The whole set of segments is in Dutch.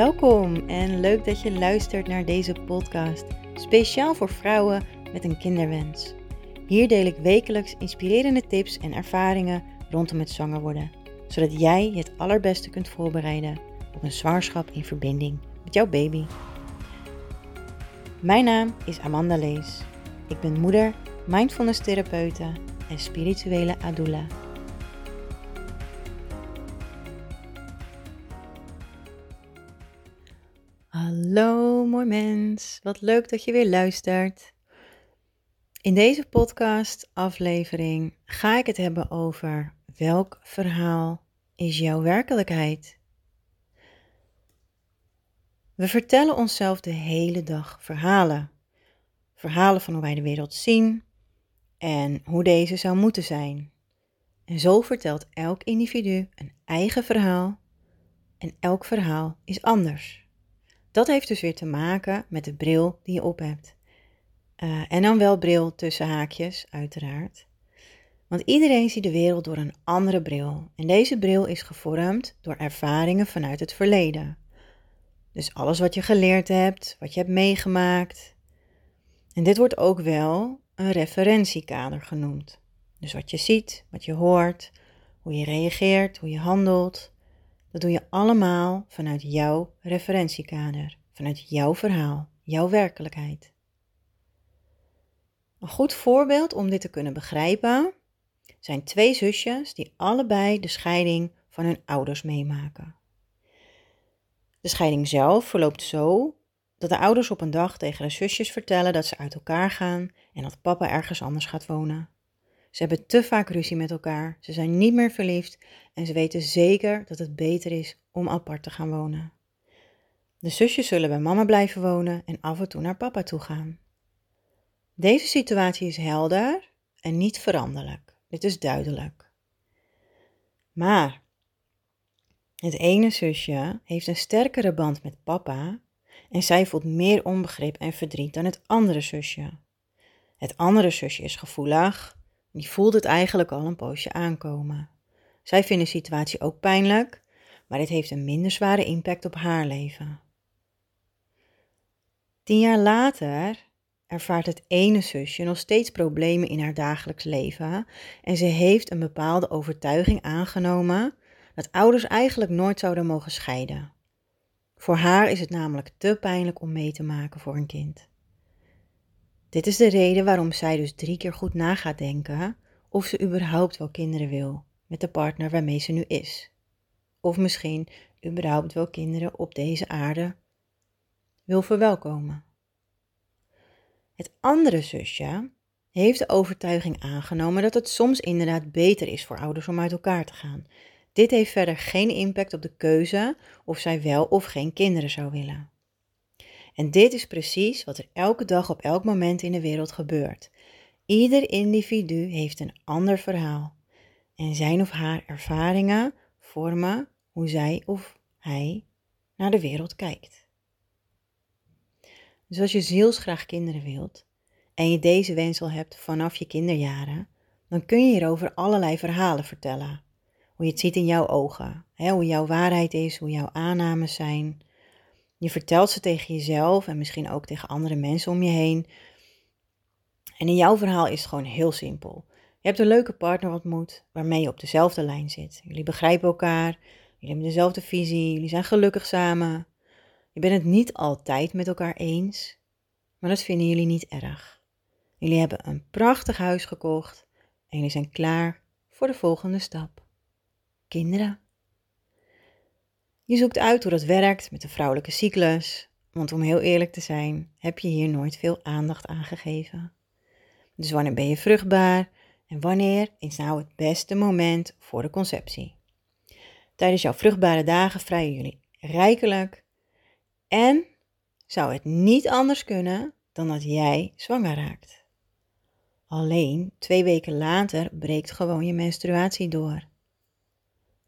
Welkom en leuk dat je luistert naar deze podcast, speciaal voor vrouwen met een kinderwens. Hier deel ik wekelijks inspirerende tips en ervaringen rondom het zwanger worden, zodat jij je het allerbeste kunt voorbereiden op een zwangerschap in verbinding met jouw baby. Mijn naam is Amanda Lees. Ik ben moeder, mindfulness therapeute en spirituele adula. Hallo mooi mens, wat leuk dat je weer luistert. In deze podcast aflevering ga ik het hebben over welk verhaal is jouw werkelijkheid? We vertellen onszelf de hele dag verhalen. Verhalen van hoe wij de wereld zien en hoe deze zou moeten zijn. En zo vertelt elk individu een eigen verhaal en elk verhaal is anders. Dat heeft dus weer te maken met de bril die je op hebt. Uh, en dan wel bril tussen haakjes, uiteraard. Want iedereen ziet de wereld door een andere bril. En deze bril is gevormd door ervaringen vanuit het verleden. Dus alles wat je geleerd hebt, wat je hebt meegemaakt. En dit wordt ook wel een referentiekader genoemd. Dus wat je ziet, wat je hoort, hoe je reageert, hoe je handelt, dat doe je allemaal vanuit jouw referentiekader, vanuit jouw verhaal, jouw werkelijkheid. Een goed voorbeeld om dit te kunnen begrijpen zijn twee zusjes die allebei de scheiding van hun ouders meemaken. De scheiding zelf verloopt zo dat de ouders op een dag tegen de zusjes vertellen dat ze uit elkaar gaan en dat papa ergens anders gaat wonen. Ze hebben te vaak ruzie met elkaar, ze zijn niet meer verliefd en ze weten zeker dat het beter is om apart te gaan wonen. De zusjes zullen bij mama blijven wonen en af en toe naar papa toe gaan. Deze situatie is helder en niet veranderlijk. Dit is duidelijk. Maar het ene zusje heeft een sterkere band met papa en zij voelt meer onbegrip en verdriet dan het andere zusje. Het andere zusje is gevoelig, die voelt het eigenlijk al een poosje aankomen. Zij vindt de situatie ook pijnlijk, maar dit heeft een minder zware impact op haar leven. Tien jaar later ervaart het ene zusje nog steeds problemen in haar dagelijks leven en ze heeft een bepaalde overtuiging aangenomen dat ouders eigenlijk nooit zouden mogen scheiden. Voor haar is het namelijk te pijnlijk om mee te maken voor een kind. Dit is de reden waarom zij dus drie keer goed na gaat denken of ze überhaupt wel kinderen wil met de partner waarmee ze nu is. Of misschien überhaupt wel kinderen op deze aarde wil verwelkomen. Het andere zusje heeft de overtuiging aangenomen dat het soms inderdaad beter is voor ouders om uit elkaar te gaan. Dit heeft verder geen impact op de keuze of zij wel of geen kinderen zou willen. En dit is precies wat er elke dag op elk moment in de wereld gebeurt. Ieder individu heeft een ander verhaal. En zijn of haar ervaringen vormen hoe zij of hij naar de wereld kijkt. Dus als je zielsgraag kinderen wilt en je deze wens al hebt vanaf je kinderjaren, dan kun je hierover allerlei verhalen vertellen. Hoe je het ziet in jouw ogen, hoe jouw waarheid is, hoe jouw aannames zijn. Je vertelt ze tegen jezelf en misschien ook tegen andere mensen om je heen. En in jouw verhaal is het gewoon heel simpel. Je hebt een leuke partner ontmoet waarmee je op dezelfde lijn zit. Jullie begrijpen elkaar, jullie hebben dezelfde visie, jullie zijn gelukkig samen. Je bent het niet altijd met elkaar eens, maar dat vinden jullie niet erg. Jullie hebben een prachtig huis gekocht en jullie zijn klaar voor de volgende stap. Kinderen. Je zoekt uit hoe dat werkt met de vrouwelijke cyclus, want om heel eerlijk te zijn, heb je hier nooit veel aandacht aan gegeven. Dus wanneer ben je vruchtbaar en wanneer is nou het beste moment voor de conceptie? Tijdens jouw vruchtbare dagen vrijen jullie rijkelijk en zou het niet anders kunnen dan dat jij zwanger raakt. Alleen twee weken later breekt gewoon je menstruatie door.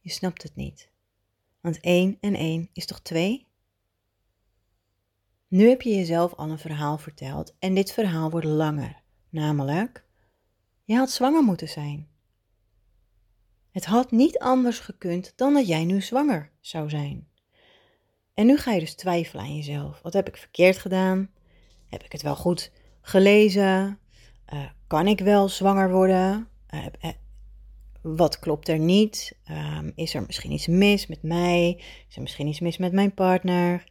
Je snapt het niet. Want 1 en 1 is toch 2? Nu heb je jezelf al een verhaal verteld en dit verhaal wordt langer. Namelijk, je had zwanger moeten zijn. Het had niet anders gekund dan dat jij nu zwanger zou zijn. En nu ga je dus twijfelen aan jezelf. Wat heb ik verkeerd gedaan? Heb ik het wel goed gelezen? Uh, kan ik wel zwanger worden? Uh, wat klopt er niet? Um, is er misschien iets mis met mij? Is er misschien iets mis met mijn partner?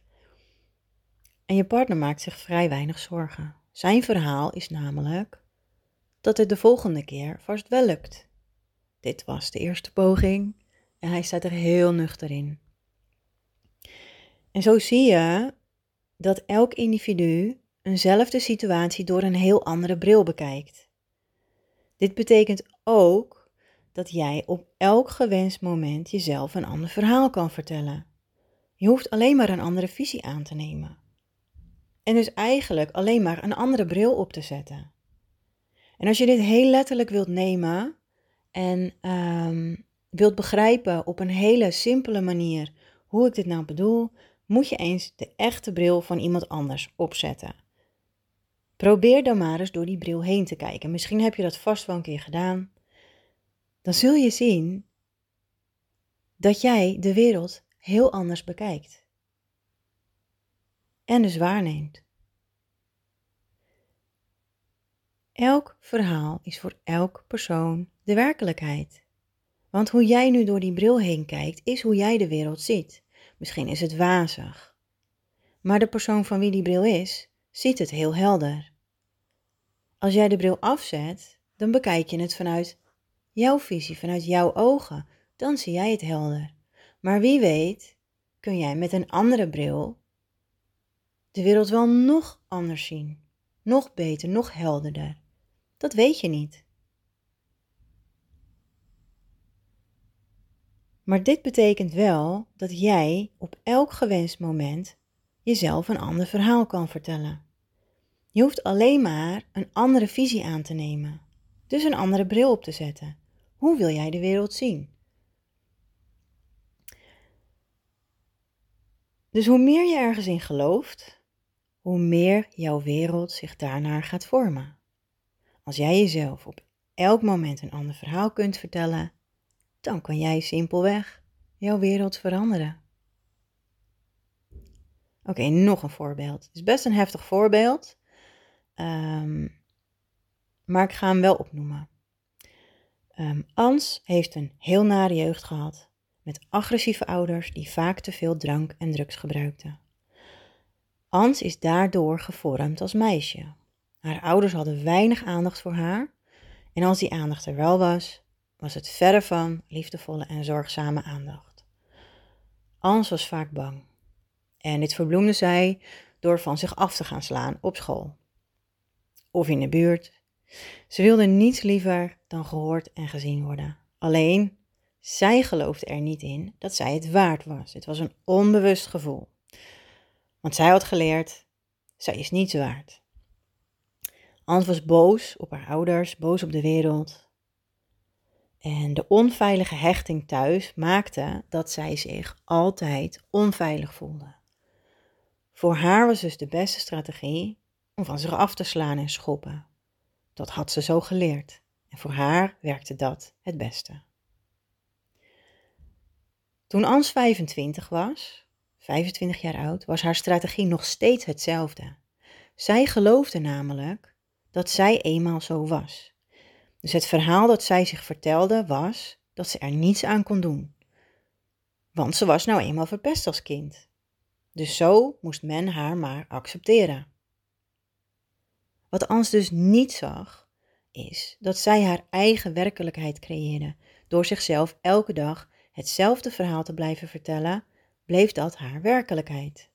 En je partner maakt zich vrij weinig zorgen. Zijn verhaal is namelijk dat het de volgende keer vast wel lukt. Dit was de eerste poging en hij staat er heel nuchter in. En zo zie je dat elk individu eenzelfde situatie door een heel andere bril bekijkt. Dit betekent ook dat jij op elk gewenst moment jezelf een ander verhaal kan vertellen. Je hoeft alleen maar een andere visie aan te nemen. En dus eigenlijk alleen maar een andere bril op te zetten. En als je dit heel letterlijk wilt nemen en um, wilt begrijpen op een hele simpele manier hoe ik dit nou bedoel, moet je eens de echte bril van iemand anders opzetten. Probeer dan maar eens door die bril heen te kijken. Misschien heb je dat vast wel een keer gedaan. Dan zul je zien dat jij de wereld heel anders bekijkt. En dus waarneemt. Elk verhaal is voor elk persoon de werkelijkheid. Want hoe jij nu door die bril heen kijkt, is hoe jij de wereld ziet. Misschien is het wazig. Maar de persoon van wie die bril is, ziet het heel helder. Als jij de bril afzet, dan bekijk je het vanuit jouw visie, vanuit jouw ogen. Dan zie jij het helder. Maar wie weet, kun jij met een andere bril de wereld wel nog anders zien. Nog beter, nog helderder. Dat weet je niet. Maar dit betekent wel dat jij op elk gewenst moment jezelf een ander verhaal kan vertellen. Je hoeft alleen maar een andere visie aan te nemen, dus een andere bril op te zetten. Hoe wil jij de wereld zien? Dus hoe meer je ergens in gelooft, hoe meer jouw wereld zich daarnaar gaat vormen. Als jij jezelf op elk moment een ander verhaal kunt vertellen, dan kan jij simpelweg jouw wereld veranderen. Oké, nog een voorbeeld. Het is best een heftig voorbeeld, um, maar ik ga hem wel opnoemen. Um, Ans heeft een heel nare jeugd gehad met agressieve ouders die vaak te veel drank en drugs gebruikten. Ans is daardoor gevormd als meisje. Haar ouders hadden weinig aandacht voor haar en als die aandacht er wel was, was het verre van liefdevolle en zorgzame aandacht. Ans was vaak bang. En dit verbloemde zij door van zich af te gaan slaan op school. Of in de buurt. Ze wilde niets liever dan gehoord en gezien worden. Alleen, zij geloofde er niet in dat zij het waard was. Het was een onbewust gevoel. Want zij had geleerd, zij is niets waard. Ans was boos op haar ouders, boos op de wereld, en de onveilige hechting thuis maakte dat zij zich altijd onveilig voelde. Voor haar was dus de beste strategie om van zich af te slaan en schoppen. Dat had ze zo geleerd en voor haar werkte dat het beste. Toen Ans 25 was, 25 jaar oud, was haar strategie nog steeds hetzelfde. Zij geloofde namelijk dat zij eenmaal zo was. Dus het verhaal dat zij zich vertelde was dat ze er niets aan kon doen. Want ze was nou eenmaal verpest als kind. Dus zo moest men haar maar accepteren. Wat Ans dus niet zag, is dat zij haar eigen werkelijkheid creëerde. Door zichzelf elke dag hetzelfde verhaal te blijven vertellen, bleef dat haar werkelijkheid.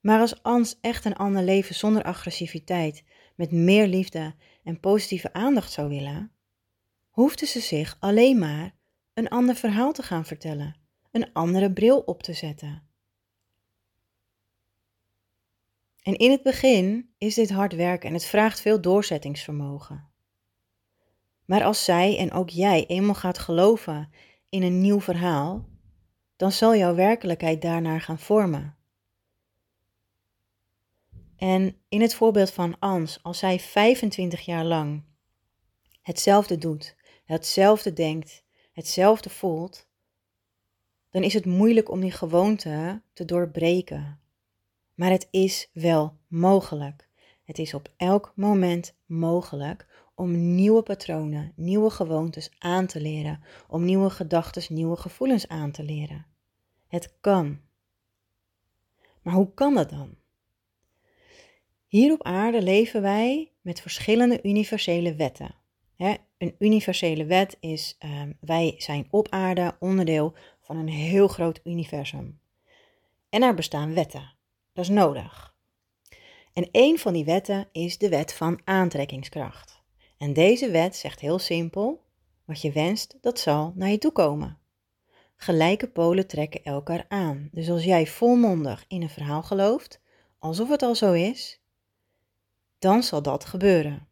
Maar als Ans echt een ander leven zonder agressiviteit, met meer liefde en positieve aandacht zou willen, hoefde ze zich alleen maar een ander verhaal te gaan vertellen, een andere bril op te zetten. En in het begin is dit hard werken en het vraagt veel doorzettingsvermogen. Maar als zij en ook jij eenmaal gaat geloven in een nieuw verhaal, dan zal jouw werkelijkheid daarnaar gaan vormen. En in het voorbeeld van Ans, als zij 25 jaar lang hetzelfde doet, hetzelfde denkt, hetzelfde voelt, dan is het moeilijk om die gewoonte te doorbreken. Maar het is wel mogelijk. Het is op elk moment mogelijk om nieuwe patronen, nieuwe gewoontes aan te leren, om nieuwe gedachten, nieuwe gevoelens aan te leren. Het kan. Maar hoe kan dat dan? Hier op aarde leven wij met verschillende universele wetten. een universele wet is, um, wij zijn op aarde onderdeel van een heel groot universum. En er bestaan wetten. Is nodig. En een van die wetten is de wet van aantrekkingskracht. En deze wet zegt heel simpel: wat je wenst, dat zal naar je toe komen. Gelijke polen trekken elkaar aan. Dus als jij volmondig in een verhaal gelooft, alsof het al zo is, dan zal dat gebeuren.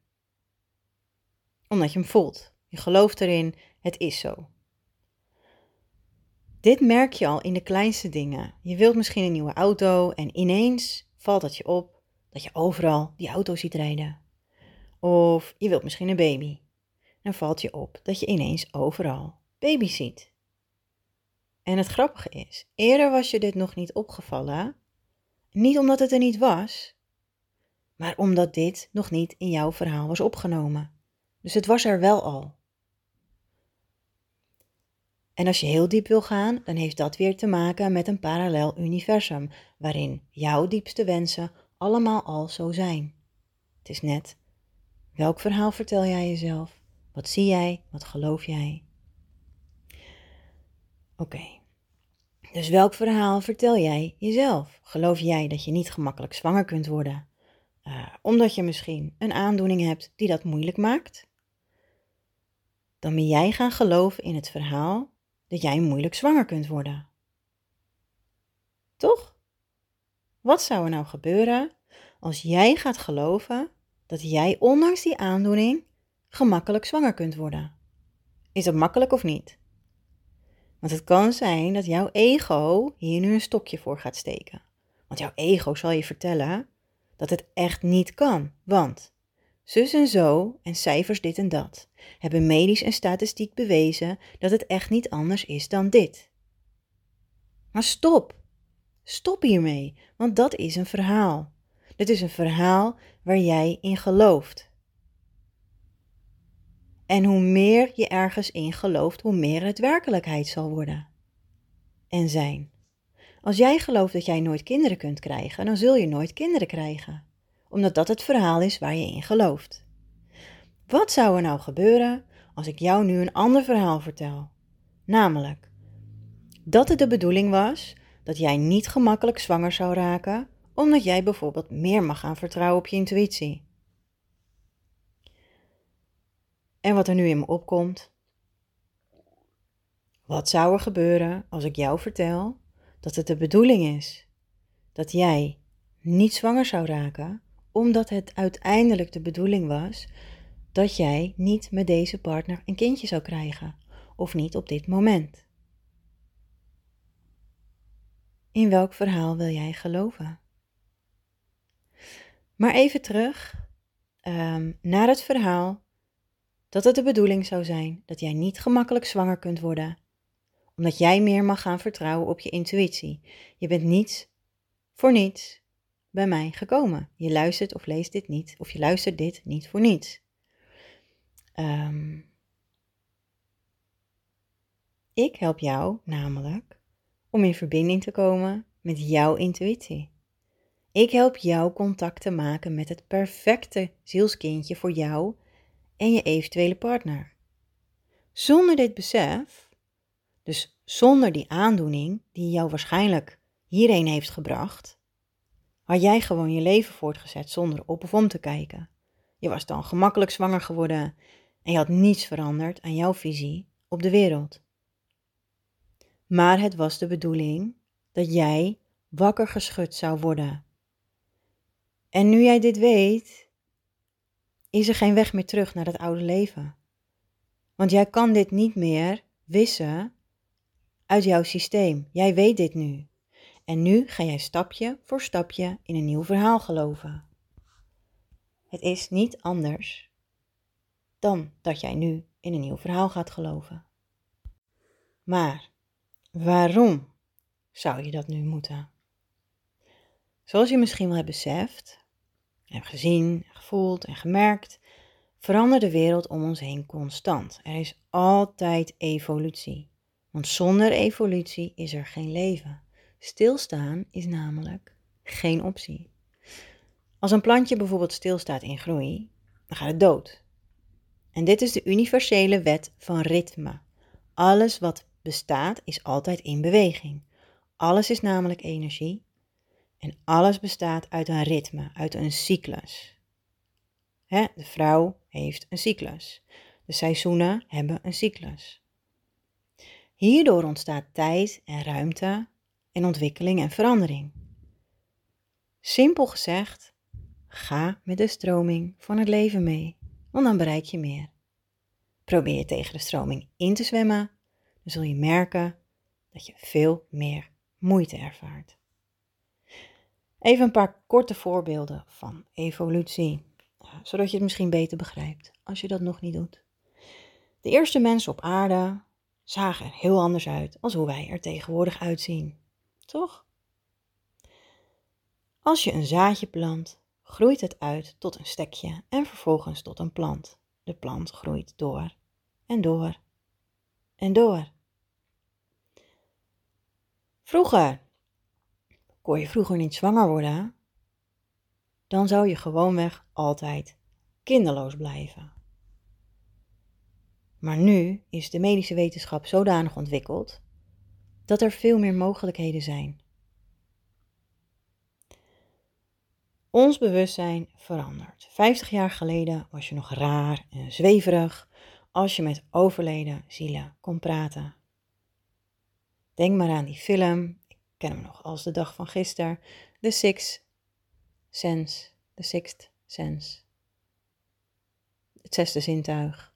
Omdat je hem voelt. Je gelooft erin, het is zo. Dit merk je al in de kleinste dingen. Je wilt misschien een nieuwe auto en ineens valt het je op dat je overal die auto ziet rijden. Of je wilt misschien een baby. Dan valt je op dat je ineens overal baby ziet. En het grappige is, eerder was je dit nog niet opgevallen. Niet omdat het er niet was, maar omdat dit nog niet in jouw verhaal was opgenomen. Dus het was er wel al. En als je heel diep wil gaan, dan heeft dat weer te maken met een parallel universum, waarin jouw diepste wensen allemaal al zo zijn. Het is net, welk verhaal vertel jij jezelf? Wat zie jij? Wat geloof jij? Oké. Dus welk verhaal vertel jij jezelf? Geloof jij dat je niet gemakkelijk zwanger kunt worden? Uh, omdat je misschien een aandoening hebt die dat moeilijk maakt? Dan ben jij gaan geloven in het verhaal dat jij moeilijk zwanger kunt worden. Toch? Wat zou er nou gebeuren als jij gaat geloven dat jij ondanks die aandoening gemakkelijk zwanger kunt worden? Is dat makkelijk of niet? Want het kan zijn dat jouw ego hier nu een stokje voor gaat steken. Want jouw ego zal je vertellen dat het echt niet kan. Want zus en zo en cijfers dit en dat hebben medisch en statistiek bewezen dat het echt niet anders is dan dit. Maar stop. Stop hiermee, want dat is een verhaal. Dit is een verhaal waar jij in gelooft. En hoe meer je ergens in gelooft, hoe meer het werkelijkheid zal worden en zijn. Als jij gelooft dat jij nooit kinderen kunt krijgen, dan zul je nooit kinderen krijgen, omdat dat het verhaal is waar je in gelooft. Wat zou er nou gebeuren als ik jou nu een ander verhaal vertel? Namelijk dat het de bedoeling was dat jij niet gemakkelijk zwanger zou raken, omdat jij bijvoorbeeld meer mag gaan vertrouwen op je intuïtie. En wat er nu in me opkomt. Wat zou er gebeuren als ik jou vertel dat het de bedoeling is dat jij niet zwanger zou raken, omdat het uiteindelijk de bedoeling was dat jij niet met deze partner een kindje zou krijgen, of niet op dit moment. In welk verhaal wil jij geloven? Maar even terug um, naar het verhaal dat het de bedoeling zou zijn dat jij niet gemakkelijk zwanger kunt worden, omdat jij meer mag gaan vertrouwen op je intuïtie. Je bent niets voor niets bij mij gekomen. Je luistert of leest dit niet, of je luistert dit niet voor niets. Um, ik help jou namelijk om in verbinding te komen met jouw intuïtie. Ik help jou contact te maken met het perfecte zielskindje voor jou en je eventuele partner. Zonder dit besef, dus zonder die aandoening die jou waarschijnlijk hierheen heeft gebracht, had jij gewoon je leven voortgezet zonder op of om te kijken. Je was dan gemakkelijk zwanger geworden en je had niets veranderd aan jouw visie op de wereld. Maar het was de bedoeling dat jij wakker geschud zou worden. En nu jij dit weet, is er geen weg meer terug naar dat oude leven. Want jij kan dit niet meer wissen uit jouw systeem. Jij weet dit nu. En nu ga jij stapje voor stapje in een nieuw verhaal geloven. Het is niet anders dan dat jij nu in een nieuw verhaal gaat geloven. Maar Waarom zou je dat nu moeten? Zoals je misschien wel hebt beseft, hebt gezien, gevoeld en gemerkt, verandert de wereld om ons heen constant. Er is altijd evolutie. Want zonder evolutie is er geen leven. Stilstaan is namelijk geen optie. Als een plantje bijvoorbeeld stilstaat in groei, dan gaat het dood. En dit is de universele wet van ritme. Alles wat bestaat is altijd in beweging. Alles is namelijk energie en alles bestaat uit een ritme, uit een cyclus. De vrouw heeft een cyclus. De seizoenen hebben een cyclus. Hierdoor ontstaat tijd en ruimte en ontwikkeling en verandering. Simpel gezegd, ga met de stroming van het leven mee, want dan bereik je meer. Probeer je tegen de stroming in te zwemmen, dan zul je merken dat je veel meer moeite ervaart. Even een paar korte voorbeelden van evolutie, zodat je het misschien beter begrijpt als je dat nog niet doet. De eerste mensen op aarde zagen er heel anders uit als hoe wij er tegenwoordig uitzien, toch? Als je een zaadje plant, groeit het uit tot een stekje en vervolgens tot een plant. De plant groeit door en door en door. Vroeger kon je vroeger niet zwanger worden, dan zou je gewoonweg altijd kinderloos blijven. Maar nu is de medische wetenschap zodanig ontwikkeld dat er veel meer mogelijkheden zijn. Ons bewustzijn verandert. 50 jaar geleden was je nog raar en zweverig als je met overleden zielen kon praten. Denk maar aan die film, ik ken hem nog als de dag van gisteren, The Sixth Sense, The Sixth Sense. Het zesde zintuig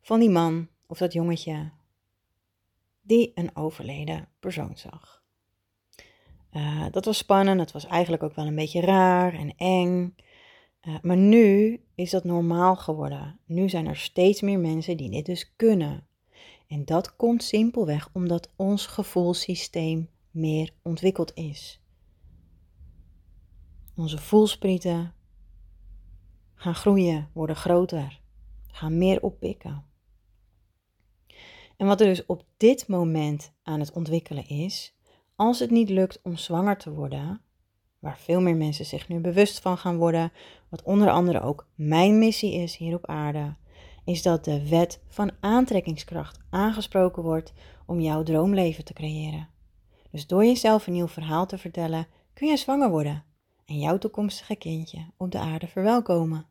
van die man of dat jongetje die een overleden persoon zag. Uh, dat was spannend, het was eigenlijk ook wel een beetje raar en eng. Uh, maar nu is dat normaal geworden. Nu zijn er steeds meer mensen die dit dus kunnen. En dat komt simpelweg omdat ons gevoelssysteem meer ontwikkeld is. Onze voelsprieten gaan groeien, worden groter, gaan meer oppikken. En wat er dus op dit moment aan het ontwikkelen is, als het niet lukt om zwanger te worden, waar veel meer mensen zich nu bewust van gaan worden, wat onder andere ook mijn missie is hier op aarde, is dat de wet van aantrekkingskracht aangesproken wordt om jouw droomleven te creëren. Dus door jezelf een nieuw verhaal te vertellen, kun je zwanger worden en jouw toekomstige kindje op de aarde verwelkomen.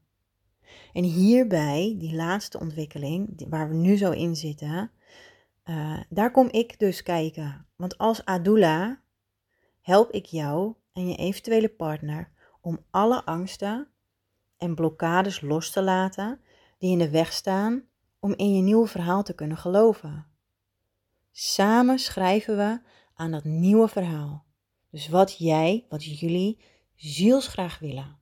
En hierbij, die laatste ontwikkeling, waar we nu zo in zitten, uh, daar kom ik dus kijken. Want als Adula help ik jou en je eventuele partner om alle angsten en blokkades los te laten die in de weg staan om in je nieuwe verhaal te kunnen geloven. Samen schrijven we aan dat nieuwe verhaal. Dus wat jij, wat jullie zielsgraag willen.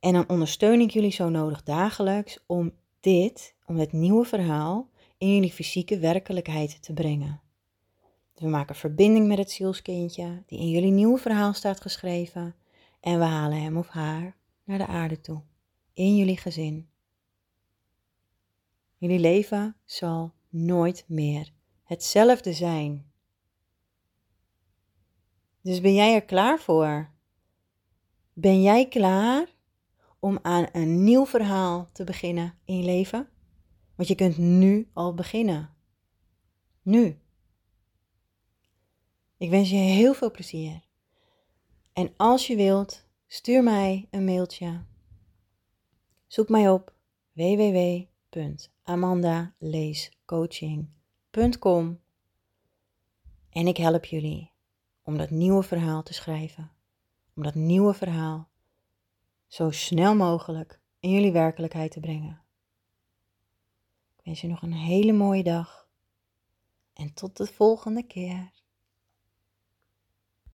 En dan ondersteun ik jullie zo nodig dagelijks om dit, om het nieuwe verhaal in jullie fysieke werkelijkheid te brengen. we maken verbinding met het zielskindje die in jullie nieuwe verhaal staat geschreven en we halen hem of haar naar de aarde toe, in jullie gezin. Jullie leven zal nooit meer hetzelfde zijn. Dus ben jij er klaar voor? Ben jij klaar om aan een nieuw verhaal te beginnen in je leven? Want je kunt nu al beginnen. Nu. Ik wens je heel veel plezier. En als je wilt, stuur mij een mailtje. Zoek mij op www.amandaleescoaching.com en ik help jullie om dat nieuwe verhaal te schrijven. Om dat nieuwe verhaal zo snel mogelijk in jullie werkelijkheid te brengen. Ik wens je nog een hele mooie dag en tot de volgende keer.